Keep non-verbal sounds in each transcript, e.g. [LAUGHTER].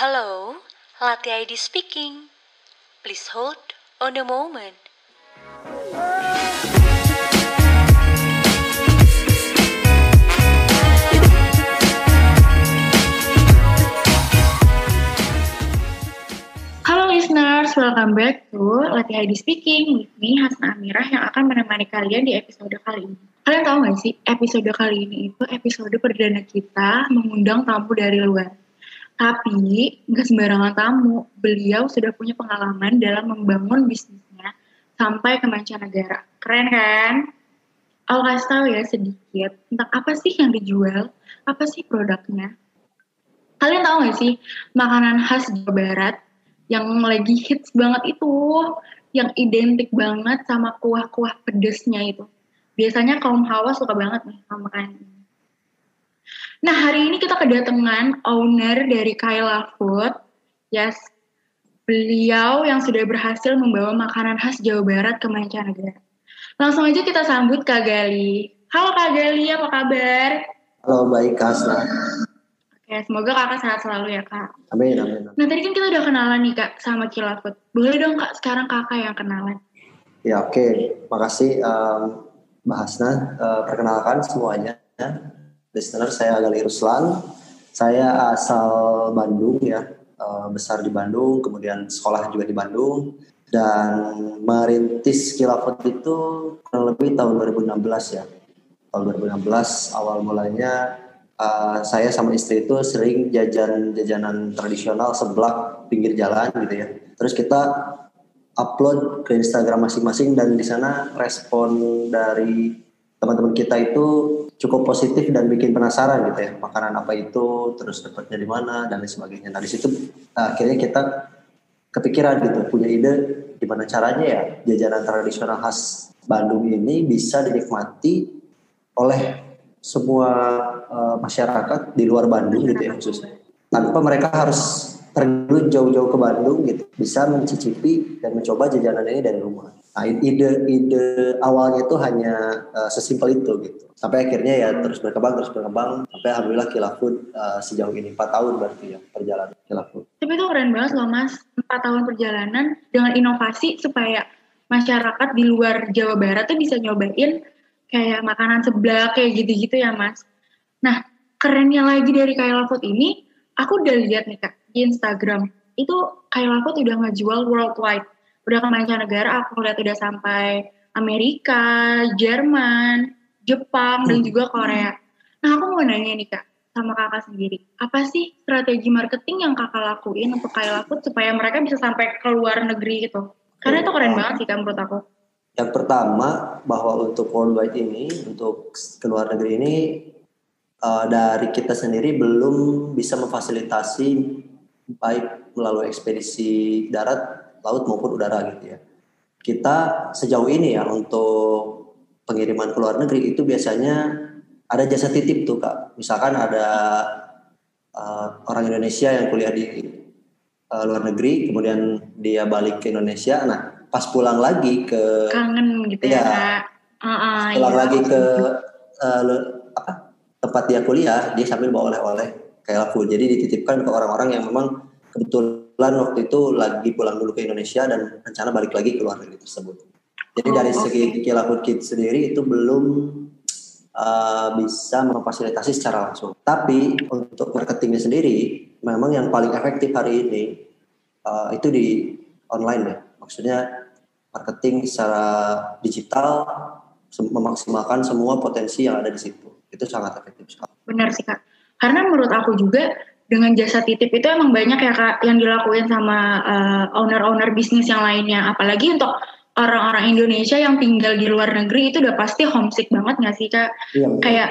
Hello, Latte ID speaking. Please hold on a moment. Halo listeners, welcome back to Latte ID Speaking with me Hasna Amirah yang akan menemani kalian di episode kali ini. Kalian tahu gak sih, episode kali ini itu episode perdana kita mengundang tamu dari luar. Tapi nggak sembarangan tamu, beliau sudah punya pengalaman dalam membangun bisnisnya sampai ke mancanegara. Keren kan? Aku kasih tahu ya sedikit tentang apa sih yang dijual, apa sih produknya. Kalian tahu gak sih makanan khas Jawa Barat yang lagi hits banget itu, yang identik banget sama kuah-kuah pedesnya itu. Biasanya kaum hawa suka banget nih sama makanan ini. Nah, hari ini kita kedatangan owner dari Kaila Food. Yes, beliau yang sudah berhasil membawa makanan khas Jawa Barat ke mancanegara. Langsung aja kita sambut Kak Gali. Halo Kak Gali, apa kabar? Halo, baik Kak. Oke, semoga kakak sehat selalu ya kak. Amin, amin. Nah tadi kan kita udah kenalan nih kak sama Kila Food. Boleh dong kak sekarang kakak yang kenalan. Ya oke, makasih um, Mbak Hasna. Uh, perkenalkan semuanya. Listener, saya Gali Ruslan. Saya asal Bandung ya, uh, besar di Bandung, kemudian sekolah juga di Bandung. Dan merintis Kila Food itu kurang lebih tahun 2016 ya. Tahun 2016 awal mulanya uh, saya sama istri itu sering jajan jajanan tradisional seblak pinggir jalan gitu ya. Terus kita upload ke Instagram masing-masing dan di sana respon dari teman-teman kita itu cukup positif dan bikin penasaran gitu ya makanan apa itu terus dapatnya di mana dan lain sebagainya. Nah di situ uh, akhirnya kita kepikiran gitu punya ide gimana caranya ya jajanan tradisional khas Bandung ini bisa dinikmati oleh semua uh, masyarakat di luar Bandung gitu ya khususnya tanpa mereka harus pergi jauh-jauh ke Bandung gitu bisa mencicipi dan mencoba jajanan ini dari rumah. Nah ide ide awalnya itu hanya uh, sesimpel itu gitu sampai akhirnya ya terus berkembang terus berkembang sampai alhamdulillah Kilafud uh, sejauh ini 4 tahun berarti ya perjalanan Kilafud. Tapi itu keren banget loh mas, 4 tahun perjalanan dengan inovasi supaya masyarakat di luar Jawa Barat tuh bisa nyobain kayak makanan seblak kayak gitu-gitu ya mas. Nah kerennya lagi dari Kaila Food ini, aku udah lihat nih kak di Instagram itu Kaila Food udah ngejual worldwide, udah ke mancanegara. Aku lihat udah sampai Amerika, Jerman, Jepang dan juga Korea. Nah aku mau nanya nih kak sama kakak sendiri, apa sih strategi marketing yang kakak lakuin untuk Kaila Food supaya mereka bisa sampai ke luar negeri gitu? Karena itu keren banget sih kan menurut aku. Yang pertama bahwa untuk worldwide ini, untuk ke luar negeri ini uh, dari kita sendiri belum bisa memfasilitasi baik melalui ekspedisi darat, laut maupun udara gitu ya. Kita sejauh ini ya untuk pengiriman ke luar negeri itu biasanya ada jasa titip tuh kak. Misalkan ada uh, orang Indonesia yang kuliah di uh, luar negeri, kemudian dia balik ke Indonesia, nah pas pulang lagi ke kangen gitu ya, ya uh, uh, pulang iya. lagi ke uh, apa tempat dia kuliah dia sambil bawa oleh-oleh kayak laku jadi dititipkan ke orang-orang yang memang kebetulan waktu itu lagi pulang dulu ke Indonesia dan rencana balik lagi ke luar negeri tersebut. Jadi oh, dari okay. segi Kila Kit sendiri itu belum uh, bisa memfasilitasi secara langsung. Tapi untuk marketingnya sendiri memang yang paling efektif hari ini uh, itu di online ya maksudnya marketing secara digital memaksimalkan semua potensi yang ada di situ itu sangat efektif sekali. Benar sih kak, karena menurut aku juga dengan jasa titip itu emang banyak ya kak yang dilakuin sama uh, owner-owner bisnis yang lainnya, apalagi untuk orang-orang Indonesia yang tinggal di luar negeri itu udah pasti homesick banget nggak sih kak? Iya, Kayak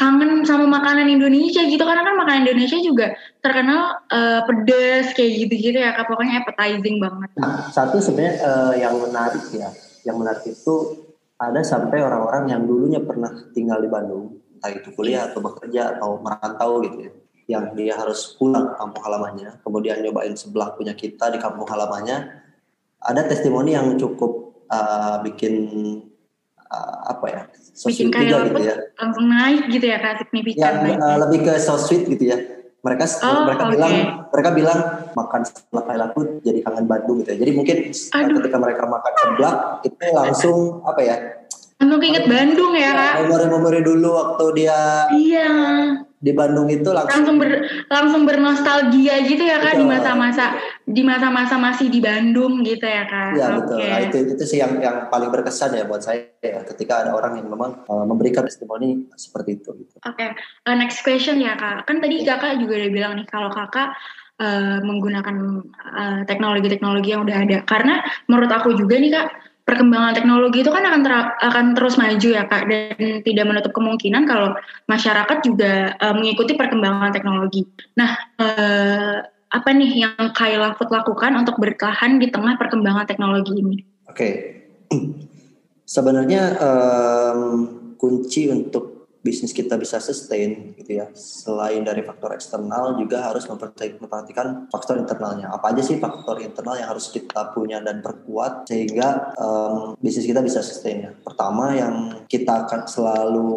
kangen sama makanan Indonesia gitu. Karena kan makanan Indonesia juga terkenal uh, pedas kayak gitu-gitu ya pokoknya appetizing banget. Nah, satu sebenarnya uh, yang menarik ya, yang menarik itu ada sampai orang-orang yang dulunya pernah tinggal di Bandung, entah itu kuliah atau bekerja atau merantau gitu ya, yang dia harus pulang ke kampung halamannya, kemudian nyobain sebelah punya kita di kampung halamannya, ada testimoni yang cukup uh, bikin uh, apa ya so Bikin apa gitu ya langsung naik gitu ya kak signifikan yang naik. uh, lebih ke so sweet gitu ya mereka Oh, mereka oke. bilang mereka bilang makan seblak kayak laku jadi kangen Bandung gitu ya jadi mungkin uh, Aduh. ketika mereka makan seblak itu langsung apa ya Langsung keinget Bandung ya kak. memori-memori dulu waktu dia Iya, di Bandung itu langsung langsung ber langsung bernostalgia gitu ya kak di masa-masa di masa-masa masih di Bandung gitu ya kak. Iya betul. Nah, itu itu sih yang yang paling berkesan ya buat saya ya ketika ada orang yang memang uh, memberikan testimoni seperti itu gitu. Oke, uh, next question ya kak. Kan tadi kakak juga udah bilang nih kalau kakak uh, menggunakan uh, teknologi-teknologi yang udah ada. Karena menurut aku juga nih kak, perkembangan teknologi itu kan akan ter- akan terus maju ya kak, dan tidak menutup kemungkinan kalau masyarakat juga uh, mengikuti perkembangan teknologi. Nah, uh, apa nih yang Kayla Food lakukan untuk bertahan di tengah perkembangan teknologi ini? Oke. [CLEARS THROAT] Sebenarnya em, kunci untuk bisnis kita bisa sustain gitu ya. Selain dari faktor eksternal juga harus memperhati- memperhatikan faktor internalnya. Apa aja sih faktor internal yang harus kita punya dan perkuat sehingga em, bisnis kita bisa sustain ya. Pertama yang kita akan selalu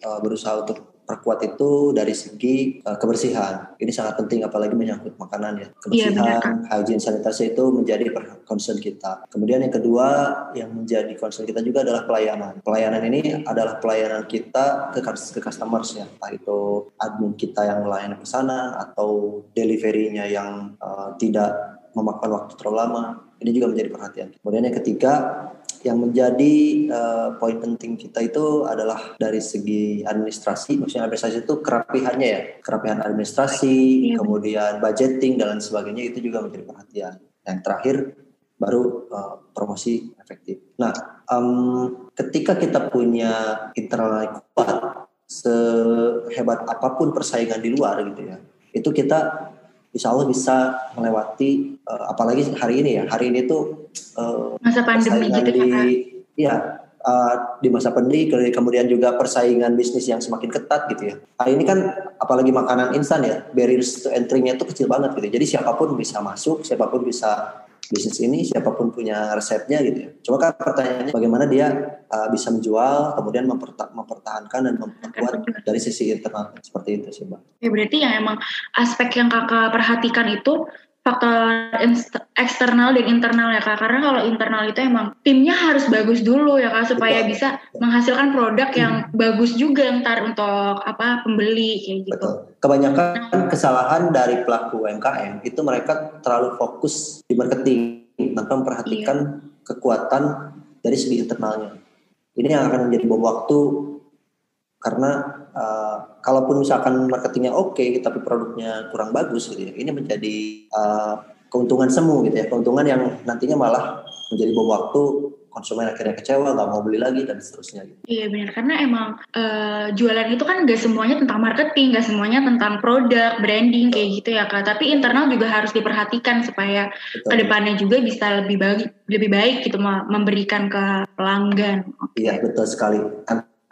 eh, berusaha untuk perkuat itu dari segi eh, kebersihan. Ini sangat penting apalagi menyangkut makanan ya. Iya, benar, Kebersihan, hygiene sanitasi itu menjadi concern kita. Kemudian yang kedua yang menjadi concern kita juga adalah pelayanan. Pelayanan ini adalah pelayanan kita ke, ke customers ya, entah itu admin kita yang melayani pesanan atau deliverynya yang eh, tidak memakan waktu terlalu lama. Ini juga menjadi perhatian. Kemudian yang ketiga yang menjadi eh, poin penting kita itu adalah dari segi administrasi, maksudnya administrasi itu kerapihannya ya, kerapihan administrasi, Iya. kemudian budgeting dan lain sebagainya itu juga menjadi perhatian. Yang terakhir baru eh, promosi efektif. Nah, em, ketika kita punya internal yang kuat, sehebat apa pun persaingan di luar gitu ya, itu kita insya Allah bisa melewati, eh, apalagi hari ini ya, hari ini tuh eh, Masa pandemi gitu ya di kak? ya uh, di masa pandemi ke- kemudian juga persaingan bisnis yang semakin ketat gitu ya. Hari ini kan apalagi makanan instan ya, barriers to entry-nya itu kecil banget gitu. Jadi siapa pun bisa masuk, siapa pun bisa bisnis ini, siapa pun punya resepnya gitu ya. Cuma kan pertanyaannya bagaimana dia uh, bisa menjual, kemudian memperta- mempertahankan dan memperkuat dari sisi internal seperti itu sih, Bang. Ya berarti yang emang aspek yang kakak perhatikan itu faktor eksternal dan internal ya kak. Karena kalau internal itu emang timnya harus bagus dulu ya kak supaya Betul. bisa menghasilkan produk yang bagus juga ntar untuk apa pembeli kayak gitu. Betul. Kebanyakan kesalahan dari pelaku UMKM itu mereka terlalu fokus di marketing tanpa memperhatikan kekuatan dari segi internalnya. Ini yang akan menjadi bom waktu karena uh, kalaupun misalkan marketingnya oke tapi produknya kurang bagus gitu ya, ini menjadi uh, keuntungan semu gitu ya, keuntungan yang nantinya malah menjadi bom waktu konsumen akhirnya kecewa nggak mau beli lagi dan seterusnya gitu. Iya benar karena emang eh, jualan itu kan gak semuanya tentang marketing, gak semuanya tentang produk, branding kayak gitu ya kak. Tapi internal juga harus diperhatikan supaya Betul. ke depannya juga bisa lebih baik, lebih baik gitu me- memberikan ke pelanggan. Iya betul sekali.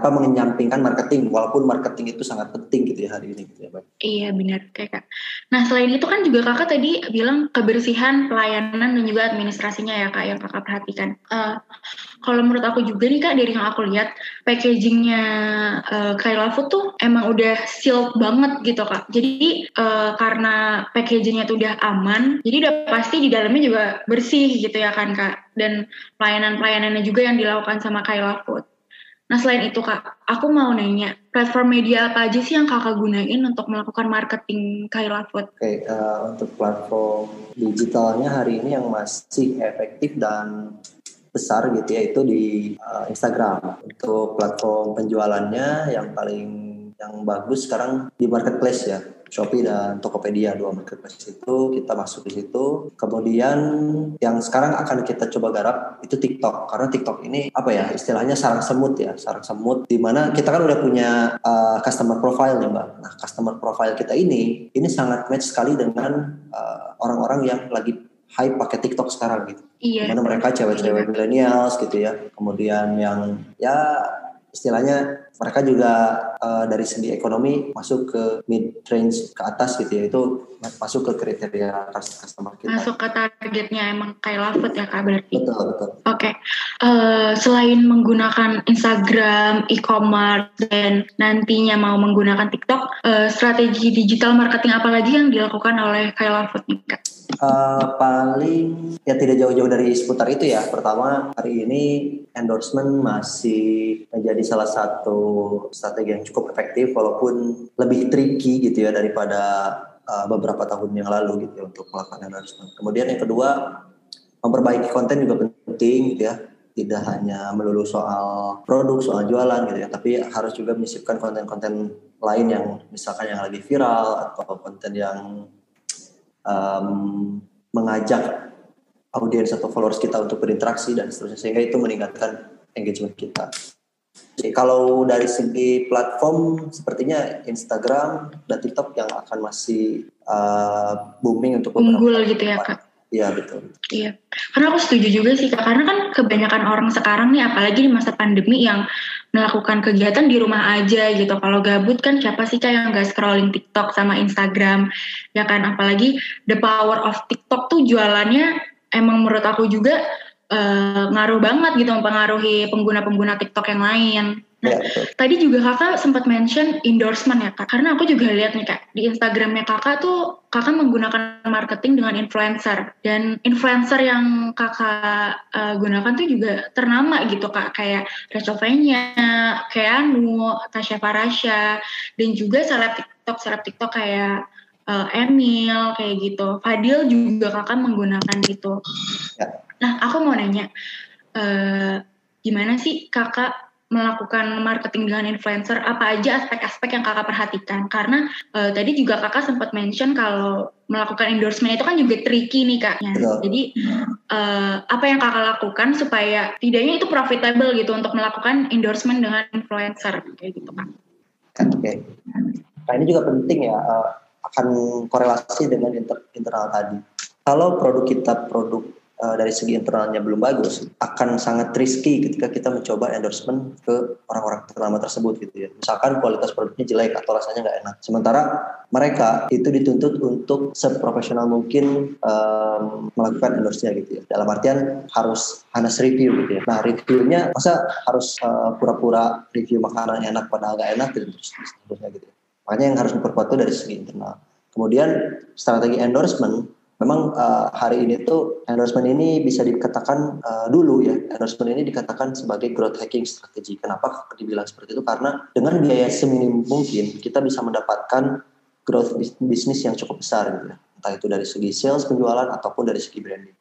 Tanpa menyampingkan marketing, walaupun marketing itu sangat penting gitu ya hari ini gitu ya, Bang. Iya benar kayak kak. Nah selain itu kan juga kakak tadi bilang kebersihan, pelayanan dan juga administrasinya ya kak yang kakak perhatikan. Eh, kalau menurut aku juga nih kak dari yang aku lihat packagingnya uh, Kaila Food tuh emang udah sealed banget gitu kak. Jadi eh, karena packagingnya tuh udah aman, jadi udah pasti di dalamnya juga bersih gitu ya kan kak. Dan pelayanan-pelayanannya juga yang dilakukan sama Kaila Food. Nah selain itu kak, aku mau nanya platform media apa aja sih yang kakak gunain untuk melakukan marketing Kaila Food? Oke, eh, untuk platform digitalnya hari ini yang masih efektif dan besar gitu ya itu di eh, Instagram. Untuk platform penjualannya yang paling yang bagus sekarang di marketplace ya. Shopee dan Tokopedia dua marketplace itu kita masuk di situ. Kemudian yang sekarang akan kita coba garap itu TikTok karena TikTok ini apa ya istilahnya sarang semut ya sarang semut di mana kita kan udah punya uh, customer profile nih mbak. Nah customer profile kita ini ini sangat match sekali dengan uh, orang-orang yang lagi hype pakai TikTok sekarang gitu. Iya. Di mana mereka cewek-cewek millennials gitu ya. Kemudian yang ya istilahnya mereka juga uh, dari segi ekonomi masuk ke mid range ke atas gitu ya itu masuk ke kriteria customer kita. Masuk ke targetnya emang kayak Lafut ya kak berarti. Betul betul. Oke, okay. uh, selain menggunakan Instagram, e-commerce dan nantinya mau menggunakan TikTok, uh, strategi digital marketing apa lagi yang dilakukan oleh Kayla Food nih kak? Uh, paling ya tidak jauh-jauh dari seputar itu ya. Pertama hari ini endorsement masih menjadi salah satu strategi yang cukup efektif walaupun lebih tricky gitu ya daripada uh, beberapa tahun yang lalu gitu ya, untuk melakukan endorsement. Kemudian yang kedua memperbaiki konten juga penting gitu ya tidak hanya melulu soal produk, soal jualan gitu ya, tapi harus juga menyisipkan konten-konten lain yang misalkan yang lagi viral atau konten yang um, mengajak audiens atau followers kita untuk berinteraksi dan seterusnya sehingga itu meningkatkan engagement kita. Jadi kalau dari segi platform sepertinya Instagram dan TikTok yang akan masih uh, booming untuk unggul gitu ya kak. Iya betul. Iya, karena aku setuju juga sih kak. Karena kan kebanyakan orang sekarang nih, apalagi di masa pandemi yang melakukan kegiatan di rumah aja gitu. Kalau gabut kan siapa sih yang nggak scrolling TikTok sama Instagram, ya kan? Apalagi the power of TikTok tuh jualannya emang menurut aku juga uh, ngaruh banget gitu mempengaruhi pengguna-pengguna TikTok yang lain. Nah, ya, tadi juga kakak sempat mention endorsement ya kak, karena aku juga lihat nih kak di Instagramnya kakak tuh kakak menggunakan marketing dengan influencer dan influencer yang kakak uh, gunakan tuh juga ternama gitu kak kayak Rachel Fenya, Keanu, Tasha Farasha dan juga seleb TikTok seleb TikTok kayak uh, Emil kayak gitu. Fadil juga kakak menggunakan gitu. Ya. Nah aku mau nanya, uh, gimana sih kakak melakukan marketing dengan influencer apa aja aspek-aspek yang kakak perhatikan? Karena uh, tadi juga kakak sempat mention kalau melakukan endorsement itu kan juga tricky nih kak. Ya. jadi uh, apa yang kakak lakukan supaya tidaknya itu profitable gitu untuk melakukan endorsement dengan influencer kayak gitu kak? Oke. Okay. nah ini juga penting ya uh, akan korelasi dengan inter internal tadi. Kalau produk kita produk uh, dari segi internalnya belum bagus, akan sangat risky ketika kita mencoba endorsement ke orang-orang ternama tersebut gitu ya. Misalkan kualitas produknya jelek atau rasanya nggak enak. Sementara mereka itu dituntut untuk seprofesional mungkin um, melakukan endorse-nya gitu ya. Dalam artian harus harus review gitu ya. Nah reviewnya masa harus uh, pura-pura review makanan enak pada agak enak gitu terus seterusnya gitu. Ya. Makanya yang harus diperkuat itu dari segi internal. Kemudian strategi endorsement memang uh, hari ini tuh endorsement ini bisa dikatakan uh, dulu ya endorsement ini dikatakan sebagai growth hacking strategi. Kenapa dibilang seperti itu? Karena dengan biaya seminim mungkin kita bisa mendapatkan growth bisnis yang cukup besar gitu ya. Entah itu dari segi sales penjualan ataupun dari segi branding.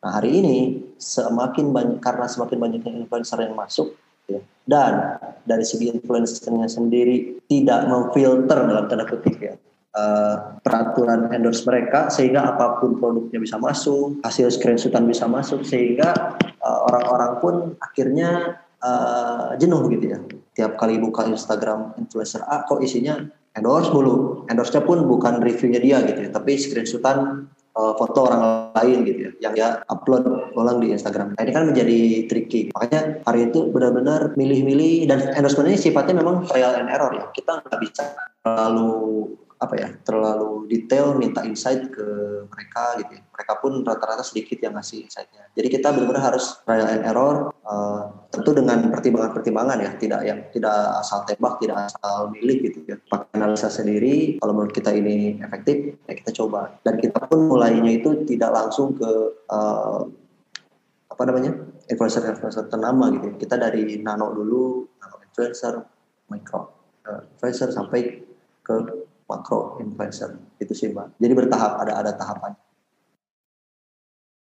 Nah hari ini semakin banyak karena semakin banyaknya influencer yang masuk ya, dan dari segi influencernya sendiri tidak memfilter dalam tanda kutip ya uh, peraturan endorse mereka sehingga apa pun produknya bisa masuk, hasil screenshotan bisa masuk sehingga uh, orang-orang pun akhirnya uh, jenuh gitu ya. Tiap kali buka Instagram influencer A kok isinya endorse mulu. Endorse-nya pun bukan reviewnya dia gitu ya, tapi screenshotan uh, foto orang lain gitu ya yang dia upload ulang di Instagram. Nah, ini kan menjadi tricky. Makanya hari itu benar-benar milih-milih dan endorsement ini sifatnya memang trial and error ya. Kita nggak bisa terlalu apa ya terlalu detail minta insight ke mereka gitu ya. mereka pun rata-rata sedikit yang ngasih insightnya jadi kita benar-benar harus trial and error uh, tentu dengan pertimbangan-pertimbangan ya tidak yang tidak asal tembak tidak asal milih gitu ya pakai analisa sendiri kalau menurut kita ini efektif ya kita coba dan kita pun mulainya itu tidak langsung ke uh, apa namanya influencer-influencer ternama gitu ya. kita dari nano dulu nano influencer micro uh, influencer sampai ke makro influencer. Itu sih mbak. Jadi bertahap ada ada tahapannya